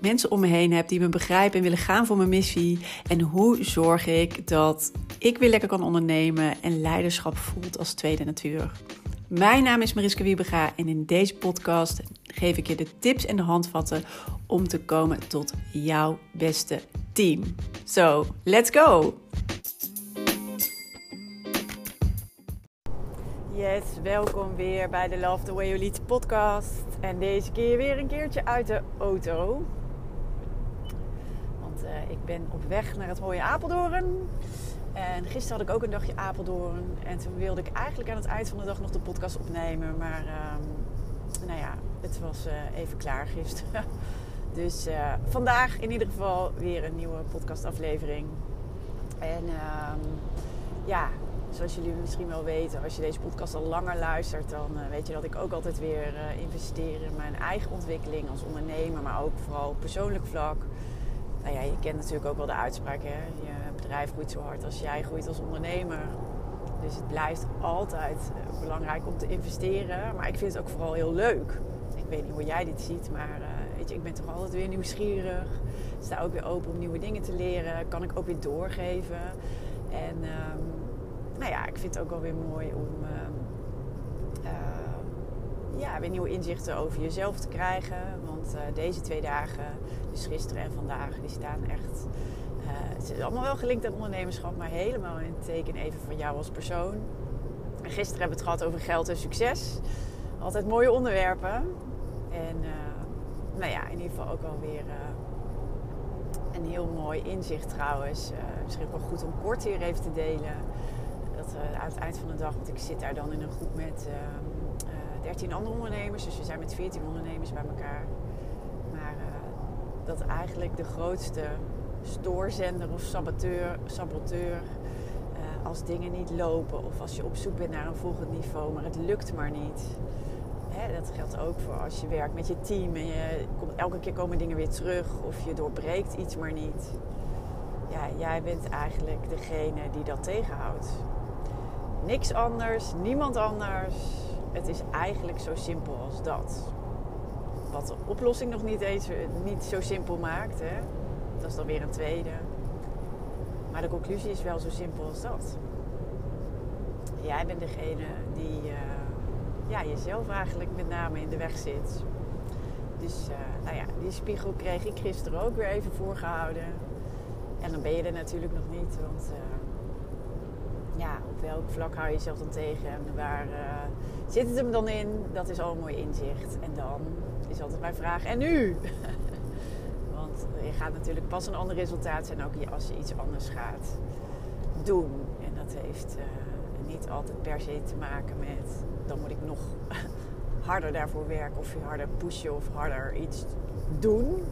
mensen om me heen heb die me begrijpen en willen gaan voor mijn missie? En hoe zorg ik dat ik weer lekker kan ondernemen en leiderschap voelt als tweede natuur? Mijn naam is Mariska Wiebega en in deze podcast geef ik je de tips en de handvatten om te komen tot jouw beste team. So, let's go! Yes, welkom weer bij de Love the Way You Lead podcast. En deze keer weer een keertje uit de auto. Uh, ik ben op weg naar het mooie Apeldoorn. En gisteren had ik ook een dagje Apeldoorn. En toen wilde ik eigenlijk aan het eind van de dag nog de podcast opnemen. Maar uh, nou ja, het was uh, even klaar gisteren. Dus uh, vandaag in ieder geval weer een nieuwe podcastaflevering. En ehm, ja, zoals jullie misschien wel weten, als je deze podcast al langer luistert, dan weet je dat ik ook altijd weer investeer in mijn eigen ontwikkeling als ondernemer, maar ook vooral op persoonlijk vlak. Nou ja, je kent natuurlijk ook wel de uitspraak, hè? je bedrijf groeit zo hard als jij groeit als ondernemer. Dus het blijft altijd uh, belangrijk om te investeren, maar ik vind het ook vooral heel leuk. Ik weet niet hoe jij dit ziet, maar weet je, ik ben toch altijd weer nieuwsgierig. Sta ook weer open om nieuwe dingen te leren, kan ik ook weer doorgeven. En um, nou ja, ik vind het ook wel weer mooi om uh, uh, ja, weer nieuwe inzichten over jezelf te krijgen. Want uh, deze twee dagen, dus gisteren en vandaag, die staan echt. het is allemaal wel gelinkt aan ondernemerschap, maar helemaal in het teken even van jou als persoon. En gisteren hebben we het gehad over geld en succes. Altijd mooie onderwerpen. En nou ja, in ieder geval ook wel weer een heel mooi inzicht trouwens. misschien ook wel goed om kort hier even te delen dat aan het eind van de dag, want ik zit daar dan in een groep met 13 andere ondernemers. Dus we zijn met 14 ondernemers bij elkaar. Maar dat eigenlijk de grootste stoorzender of saboteur, saboteur als dingen niet lopen of als je op zoek bent naar een volgend niveau, maar het lukt maar niet. Hè, dat geldt ook voor als je werkt met je team en je komt, elke keer komen dingen weer terug of je doorbreekt iets maar niet. Ja, jij bent eigenlijk degene die dat tegenhoudt. Niks anders, niemand anders. Het is eigenlijk zo simpel als dat. Wat de oplossing nog niet, eens, niet zo simpel maakt, hè? dat is dan weer een tweede. Maar de conclusie is wel zo simpel als dat. Jij bent degene die uh, ja, jezelf eigenlijk met name in de weg zit. Dus uh, nou ja, die spiegel kreeg ik gisteren ook weer even voorgehouden. En dan ben je er natuurlijk nog niet, want uh, op welk vlak hou je jezelf dan tegen en waar uh, zit het hem dan in? Dat is al een mooi inzicht. En dan is altijd mijn vraag, en nu? Want je gaat natuurlijk pas een ander resultaat zijn ook als je iets anders gaat doen. En dat heeft uh, niet altijd per se te maken met, dan moet ik nog harder daarvoor werken of harder pushen of harder iets doen.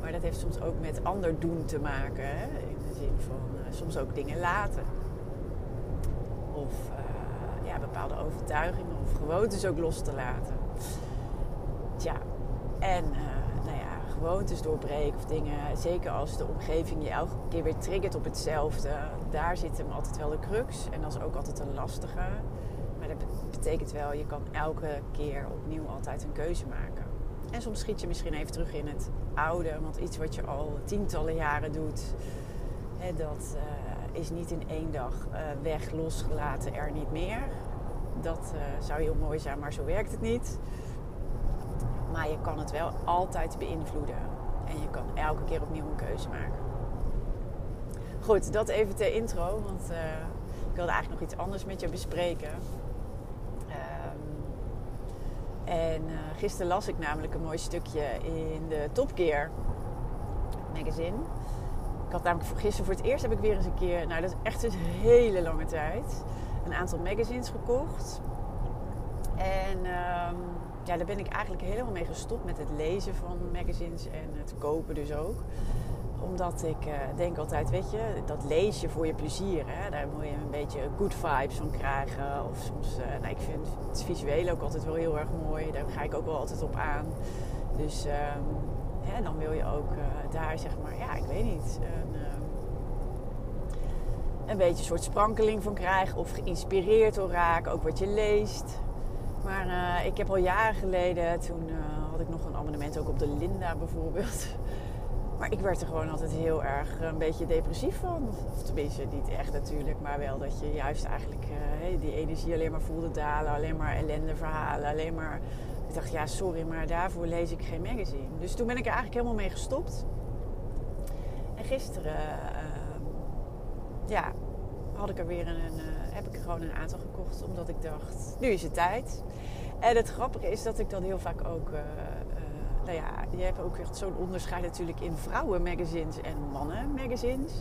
Maar dat heeft soms ook met ander doen te maken. Hè? In de zin van uh, soms ook dingen laten of uh, ja, bepaalde overtuigingen of gewoontes ook los te laten. Tja, en uh, nou ja, gewoontes doorbreken of dingen, zeker als de omgeving je elke keer weer triggert op hetzelfde, daar zit hem altijd wel de crux en dat is ook altijd een lastige. Maar dat betekent wel, je kan elke keer opnieuw altijd een keuze maken. En soms schiet je misschien even terug in het oude, want iets wat je al tientallen jaren doet, hè, dat. Uh, is niet in één dag uh, weg, losgelaten, er niet meer. Dat uh, zou heel mooi zijn, maar zo werkt het niet. Maar je kan het wel altijd beïnvloeden. En je kan elke keer opnieuw een keuze maken. Goed, dat even ter intro, want uh, ik wilde eigenlijk nog iets anders met je bespreken. Um, en gisteren las ik namelijk een mooi stukje in de Top Gear magazine had namelijk voor gisteren voor het eerst heb ik weer eens een keer, nou dat is echt een hele lange tijd, een aantal magazines gekocht. En um, ja, daar ben ik eigenlijk helemaal mee gestopt met het lezen van magazines en het kopen dus ook. omdat ik uh, denk altijd, weet je, dat lees je voor je plezier. Hè? Daar moet je een beetje good vibes van krijgen. Of soms, uh, nou, ik vind het visueel ook altijd wel heel erg mooi. Daar ga ik ook wel altijd op aan. Dus um, dan wil je ook uh, daar zeg maar, ja, ik weet niet, een, een beetje een soort sprankeling van krijgen. Of geïnspireerd door raken, ook wat je leest. Maar ik heb al jaren geleden, toen had ik nog een abonnement ook op de Linda bijvoorbeeld. Maar ik werd er gewoon altijd heel erg een beetje depressief van. Of tenminste, niet echt natuurlijk, maar wel dat je juist eigenlijk die energie alleen maar voelde dalen. Alleen maar ellende verhalen. Alleen maar. Ik dacht, ja, sorry, maar daarvoor lees ik geen magazine. Dus toen ben ik er eigenlijk helemaal mee gestopt. En gisteren, uh, ja, had ik er weer een, uh, heb ik er gewoon een aantal gekocht. Omdat ik dacht, nu is het tijd. En het grappige is dat ik dan heel vaak ook nou ja, je hebt ook echt zo'n onderscheid natuurlijk in vrouwenmagazines en mannenmagazines.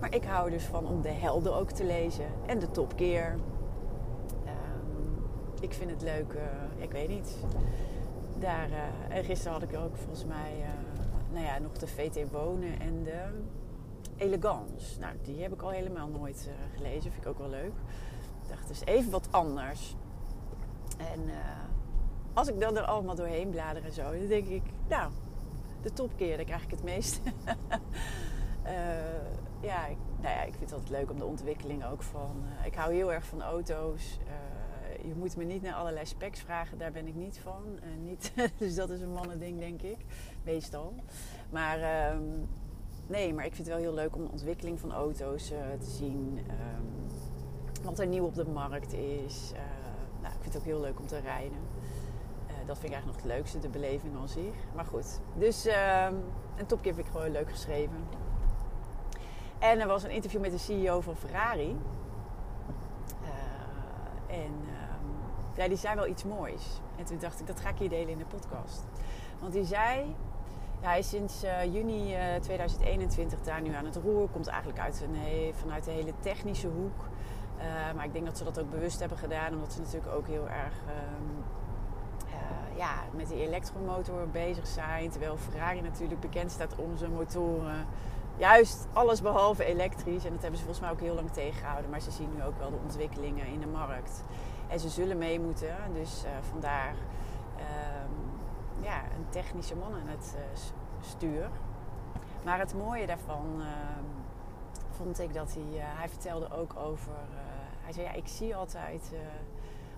Maar ik hou dus van om de helden ook te lezen en de topkeer. Ik vind het leuk, uh, ik weet niet. Daar, uh, en gisteren had ik ook volgens mij uh, nou ja, nog de VT Wonen en de Elegance. Nou, die heb ik al helemaal nooit gelezen. Vind ik ook wel leuk. Ik dacht, is even wat anders. En als ik dan er allemaal doorheen blader en zo, dan denk ik, nou, de topkeer, daar krijg ik het meest. ja, ik, nou ja, ik vind het altijd leuk om de ontwikkeling ook van. Ik hou heel erg van auto's. Je moet me niet naar allerlei specs vragen, daar ben ik niet van. niet, dus dat is een mannending, denk ik, meestal. Maar um, nee, maar ik vind het wel heel leuk om de ontwikkeling van auto's te zien. Um, wat er nieuw op de markt is. nou, ik vind het ook heel leuk om te rijden dat vind ik eigenlijk nog het leukste, de beleving aan zich. Maar goed, dus uh, een topkeer vind ik gewoon leuk geschreven. En er was een interview met de CEO van Ferrari. En ja, die zei wel iets moois. En toen dacht ik, dat ga ik hier delen in de podcast. Want die zei, ja, hij is sinds uh, juni 2021 daar nu aan het roer. Komt eigenlijk uit vanuit de hele technische hoek. maar ik denk dat ze dat ook bewust hebben gedaan. Omdat ze natuurlijk ook heel erg ehm, ja, met die elektromotor bezig zijn. Terwijl Ferrari natuurlijk bekend staat om zijn motoren. Juist alles behalve elektrisch. En dat hebben ze volgens mij ook heel lang tegengehouden. Maar ze zien nu ook wel de ontwikkelingen in de markt. En ze zullen mee moeten. Dus uh, vandaar um, ja, een technische man aan het uh, stuur. Maar het mooie daarvan uh, vond ik dat hij... Eh, hij vertelde ook over... hij zei, ja, ik zie altijd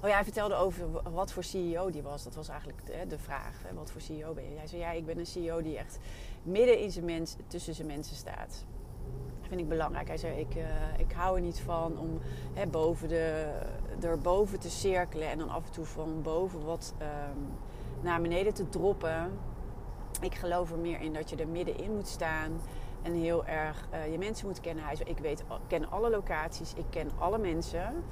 Oh ja, hij vertelde over wat voor CEO die was. Dat was eigenlijk de, de vraag. Hè? Wat voor CEO ben je? Hij zei, ja, ik ben een CEO die echt midden in zijn mens, tussen zijn mensen staat. Vind ik belangrijk. Hij zei, ik, uh, ik hou er niet van om hè, boven de, erboven te cirkelen... en dan af en toe van boven wat um, naar beneden te droppen. Ik geloof er meer in dat je er middenin moet staan... En heel erg uh, je mensen moet kennen. Hij zei, ik weet, ken alle locaties, ik ken alle mensen...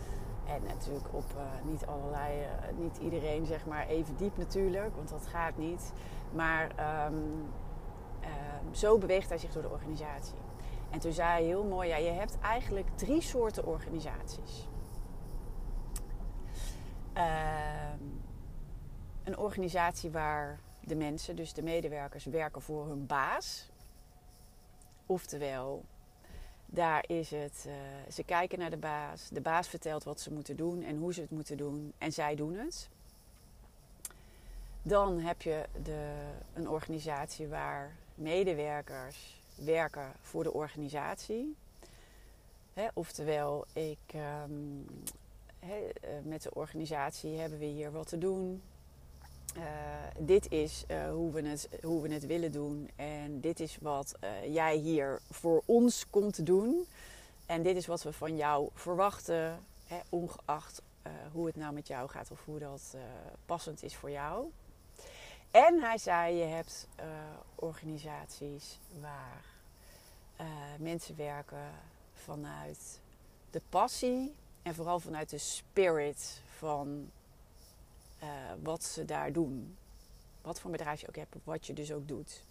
En natuurlijk op niet allerlei, niet iedereen zeg maar even diep natuurlijk, want dat gaat niet. Maar um, um, zo beweegt hij zich door de organisatie. En toen zei hij heel mooi, ja, je hebt eigenlijk drie soorten organisaties. Um, een organisatie waar de mensen, dus de medewerkers, werken voor hun baas. Oftewel, daar is het, uh, ze kijken naar de baas. De baas vertelt wat ze moeten doen en hoe ze het moeten doen. En zij doen het. Dan heb je de, een organisatie waar medewerkers werken voor de organisatie. Oftewel, ik, um, he, met de organisatie hebben we hier wat te doen. Uh, dit is uh, hoe, we het, hoe we het willen doen. En dit is wat jij hier voor ons komt doen. En dit is wat we van jou verwachten, ongeacht hoe het nou met jou gaat of hoe dat passend is voor jou. En hij zei: Je hebt organisaties waar mensen werken vanuit de passie en vooral vanuit de spirit van uh, wat ze daar doen. Wat voor bedrijf je ook hebt, wat je dus ook doet.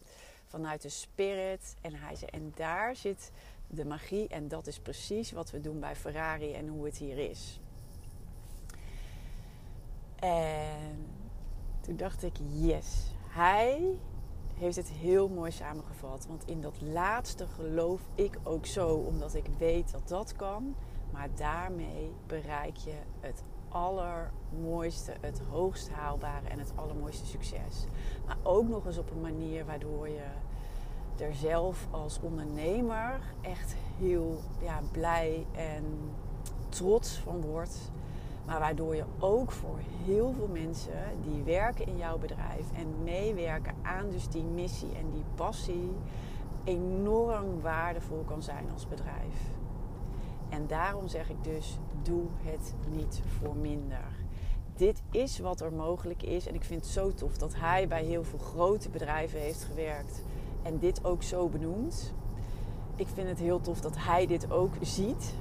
Vanuit de spirit. En hij zei, en daar zit de magie. En dat is precies wat we doen bij Ferrari en hoe het hier is. En toen dacht ik, yes. Hij heeft het heel mooi samengevat. Want in dat laatste geloof ik ook zo, omdat ik weet dat dat kan. Maar daarmee bereik je het allermooiste, het hoogst haalbare en het allermooiste succes. Maar ook nog eens op een manier waardoor je er zelf als ondernemer echt heel ja, blij en trots van wordt. Maar waardoor je ook voor heel veel mensen die werken in jouw bedrijf en meewerken aan dus die missie en die passie enorm waardevol kan zijn als bedrijf. En daarom zeg ik dus, doe het niet voor minder. Dit is wat er mogelijk is. En ik vind het zo tof dat hij bij heel veel grote bedrijven heeft gewerkt. En dit ook zo benoemt. Ik vind het heel tof dat hij dit ook ziet.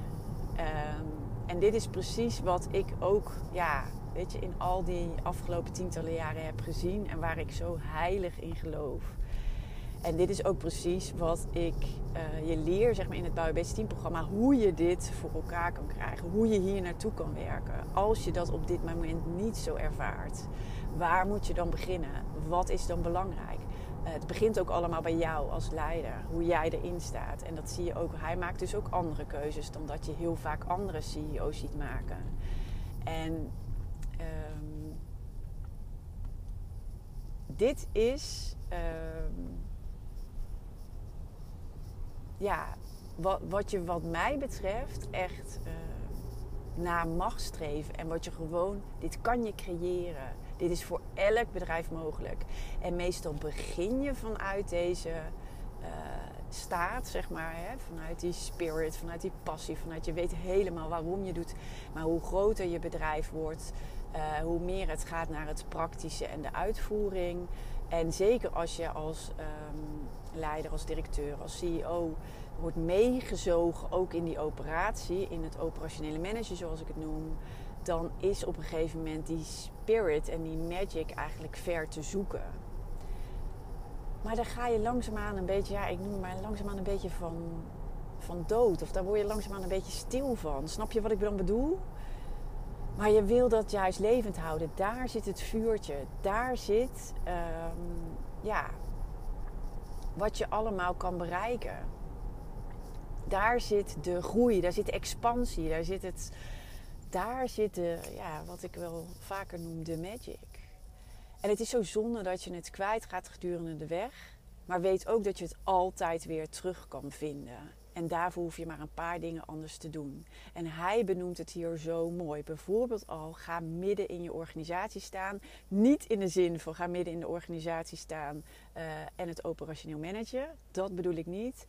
Ehm, en dit is precies wat ik ook, ja, weet je, in al die afgelopen tientallen jaren heb gezien. En waar ik zo heilig in geloof. En dit is ook precies wat ik uh, je leer zeg maar, in het Bouwen Team programma. Hoe je dit voor elkaar kan krijgen. Hoe je hier naartoe kan werken. Als je dat op dit moment niet zo ervaart. Waar moet je dan beginnen? Wat is dan belangrijk? Uh, het begint ook allemaal bij jou als leider. Hoe jij erin staat. En dat zie je ook. Hij maakt dus ook andere keuzes dan dat je heel vaak andere CEO's ziet maken. En um, dit is... Um, ja, wat, wat je wat mij betreft echt uh, naar mag streven. En wat je gewoon, dit kan je creëren. Dit is voor elk bedrijf mogelijk. En meestal begin je vanuit deze uh, staat, zeg maar. Hè? Vanuit die spirit, vanuit die passie. Vanuit je weet helemaal waarom je doet. Maar hoe groter je bedrijf wordt, uh, hoe meer het gaat naar het praktische en de uitvoering. En zeker als je als um, leider, als directeur, als CEO wordt meegezogen ook in die operatie, in het operationele manager zoals ik het noem, dan is op een gegeven moment die spirit en die magic eigenlijk ver te zoeken. Maar dan ga je langzaamaan een beetje, ja, ik noem maar langzaamaan een beetje van, van dood. Of daar word je langzaamaan een beetje stil van. Snap je wat ik dan bedoel? Maar je wil dat juist levend houden. Daar zit het vuurtje. Daar zit um, ja, wat je allemaal kan bereiken. Daar zit de groei, daar zit de expansie, daar zit het. Daar zit de, ja, wat ik wel vaker noem, de magic. En het is zo zonde dat je het kwijt gaat gedurende de weg. Maar weet ook dat je het altijd weer terug kan vinden. En daarvoor hoef je maar een paar dingen anders te doen. En hij benoemt het hier zo mooi. Bijvoorbeeld al, ga midden in je organisatie staan. Niet in de zin van ga midden in de organisatie staan uh, en het operationeel managen. Dat bedoel ik niet.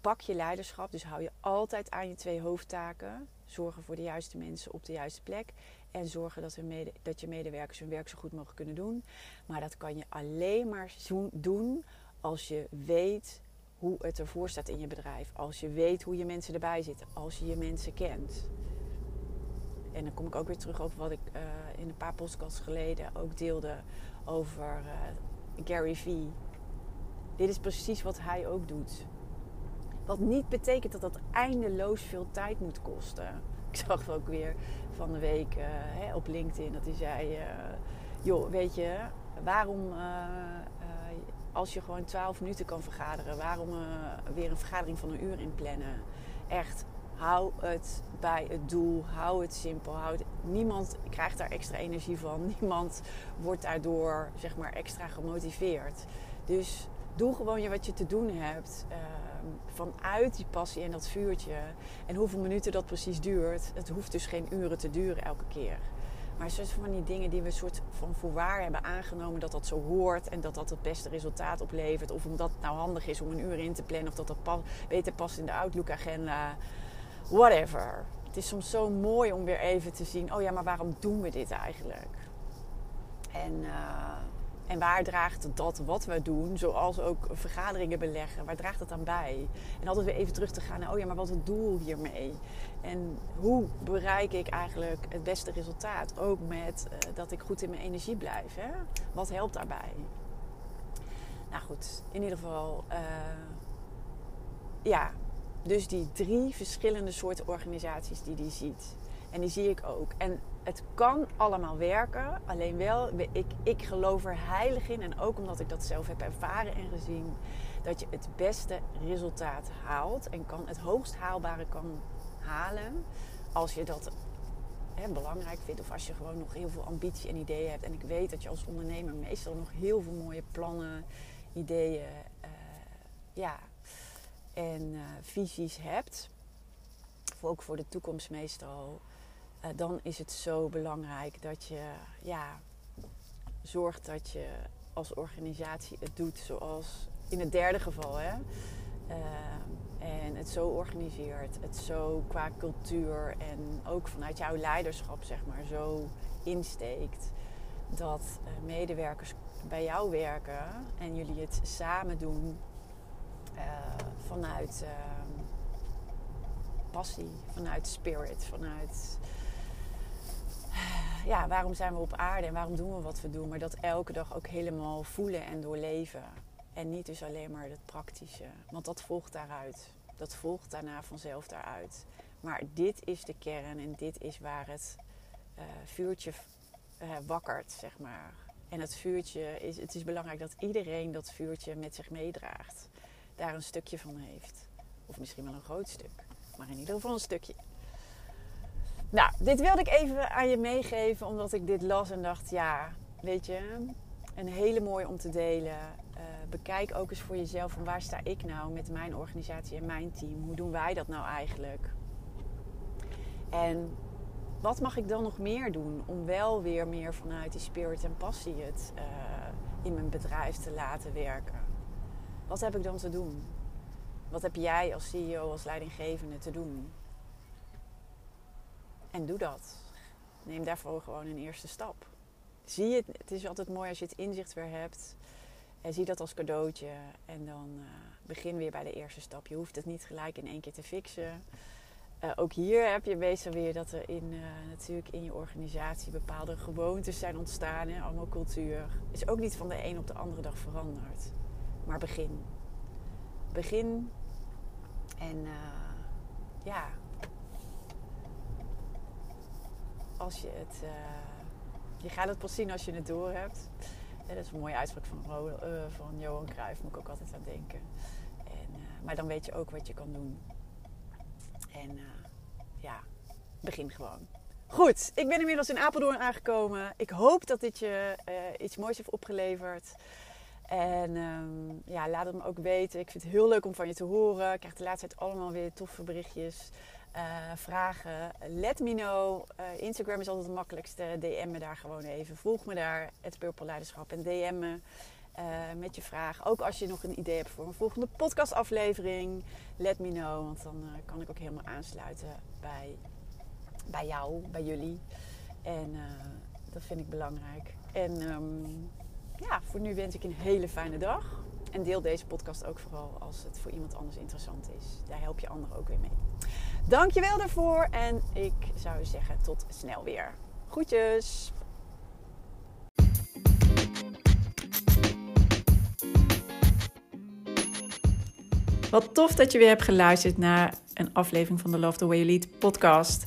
Pak je leiderschap, dus hou je altijd aan je twee hoofdtaken. Zorgen voor de juiste mensen op de juiste plek. En zorgen dat, mede, dat je medewerkers hun werk zo goed mogelijk kunnen doen. Maar dat kan je alleen maar doen als je weet hoe het ervoor staat in je bedrijf. Als je weet hoe je mensen erbij zitten. Als je je mensen kent. En dan kom ik ook weer terug over wat ik uh, in een paar podcasts geleden ook deelde over uh, Gary Vee. Dit is precies wat hij ook doet. Wat niet betekent dat dat eindeloos veel tijd moet kosten. Ik zag ook weer van de week uh, hè, op LinkedIn dat hij zei: Joh, weet je, waarom als je gewoon 12 minuten kan vergaderen, waarom weer een vergadering van een uur inplannen? Echt, hou het bij het doel, hou het simpel. Hou het, niemand krijgt daar extra energie van, niemand wordt daardoor zeg maar extra gemotiveerd. Dus doe gewoon je wat je te doen hebt. Uh, vanuit die passie en dat vuurtje. En hoeveel minuten dat precies duurt, het hoeft dus geen uren te duren elke keer. Maar soort van die dingen die we soort van voorwaar hebben aangenomen dat dat zo hoort en dat dat het beste resultaat oplevert. Of omdat het nou handig is om een uur in te plannen of dat dat beter past in de Outlook-agenda. Whatever. Het is soms zo mooi om weer even te zien: oh ja, maar waarom doen we dit eigenlijk? En. Uh, en waar draagt dat wat we doen, zoals ook vergaderingen beleggen, waar draagt dat aan bij? En altijd weer even terug te gaan naar, oh ja, maar wat is het doel hiermee? En hoe bereik ik eigenlijk het beste resultaat? Ook met uh, dat ik goed in mijn energie blijf. Hè? Wat helpt daarbij? Nou goed, in ieder geval, uh, ja, dus die drie verschillende soorten organisaties die die ziet. En die zie ik ook. En het kan allemaal werken. Alleen wel, ik, ik geloof er heilig in. En ook omdat ik dat zelf heb ervaren en gezien. Dat je het beste resultaat haalt. En kan het hoogst haalbare kan halen. Als je dat hè, belangrijk vindt. Of als je gewoon nog heel veel ambitie en ideeën hebt. En ik weet dat je als ondernemer meestal nog heel veel mooie plannen, ideeën uh, ja, en uh, visies hebt. Ook voor de toekomst meestal. Uh, dan is het zo belangrijk dat je ja, zorgt dat je als organisatie het doet zoals in het derde geval. Hè? En het zo organiseert, het zo qua cultuur en ook vanuit jouw leiderschap, zeg maar, zo insteekt dat uh, medewerkers bij jou werken en jullie het samen doen vanuit uh, passie, vanuit spirit, vanuit ja, waarom zijn we op aarde en waarom doen we wat we doen, maar dat elke dag ook helemaal voelen en doorleven. En niet dus alleen maar het praktische, want dat volgt daaruit. Dat volgt daarna vanzelf daaruit. Maar dit is de kern en dit is waar het uh, vuurtje uh, wakkert, zeg maar. En het vuurtje is, het is belangrijk dat iedereen dat vuurtje met zich meedraagt. Daar een stukje van heeft. Of misschien wel een groot stuk. Maar in ieder geval een stukje. Nou, dit wilde ik even aan je meegeven, omdat ik dit las en dacht, ja, weet je, een hele mooie om te delen. Uh, bekijk ook eens voor jezelf van waar sta ik nou met mijn organisatie en mijn team? Hoe doen wij dat nou eigenlijk? En wat mag ik dan nog meer doen om wel weer meer vanuit die spirit en passie het uh, in mijn bedrijf te laten werken? Wat heb ik dan te doen? Wat heb jij als CEO, als leidinggevende te doen? En doe dat. Neem daarvoor gewoon een eerste stap. Zie het, het is altijd mooi als je het inzicht weer hebt. En zie dat als cadeautje. En dan uh, begin weer bij de eerste stap. Je hoeft het niet gelijk in één keer te fixen. Uh, ook hier heb je meestal weer dat er in, uh, natuurlijk in je organisatie bepaalde gewoontes zijn ontstaan. Allemaal cultuur. Is ook niet van de een op de andere dag veranderd. Maar begin. Begin. En ja. Als je het je gaat het pas zien als je het door hebt. dat is een mooie uitspraak van, uh, van Johan Cruijff, moet ik ook altijd aan denken. En, uh, maar dan weet je ook wat je kan doen. En ja, begin gewoon. Goed, ik ben inmiddels in Apeldoorn aangekomen. Ik hoop dat dit je iets moois heeft opgeleverd. En um, ja, laat het me ook weten. Ik vind het heel leuk om van je te horen. Ik krijg de laatste tijd allemaal weer toffe berichtjes. Uh, vragen, let me know. Uh, Instagram is altijd het makkelijkste. DM me daar gewoon even. Volg me daar, het Purple Leiderschap. En DM me uh, met je vraag. Ook als je nog een idee hebt voor een volgende podcastaflevering. Let me know, want dan kan ik ook helemaal aansluiten bij, bij jou, bij jullie. En dat vind ik belangrijk. En um, ja, voor nu wens ik een hele fijne dag. En deel deze podcast ook vooral als het voor iemand anders interessant is. Daar help je anderen ook weer mee. Dankjewel daarvoor en ik zou zeggen tot snel weer. Groetjes! Wat tof dat je weer hebt geluisterd naar een aflevering van de Love the Way You Lead podcast.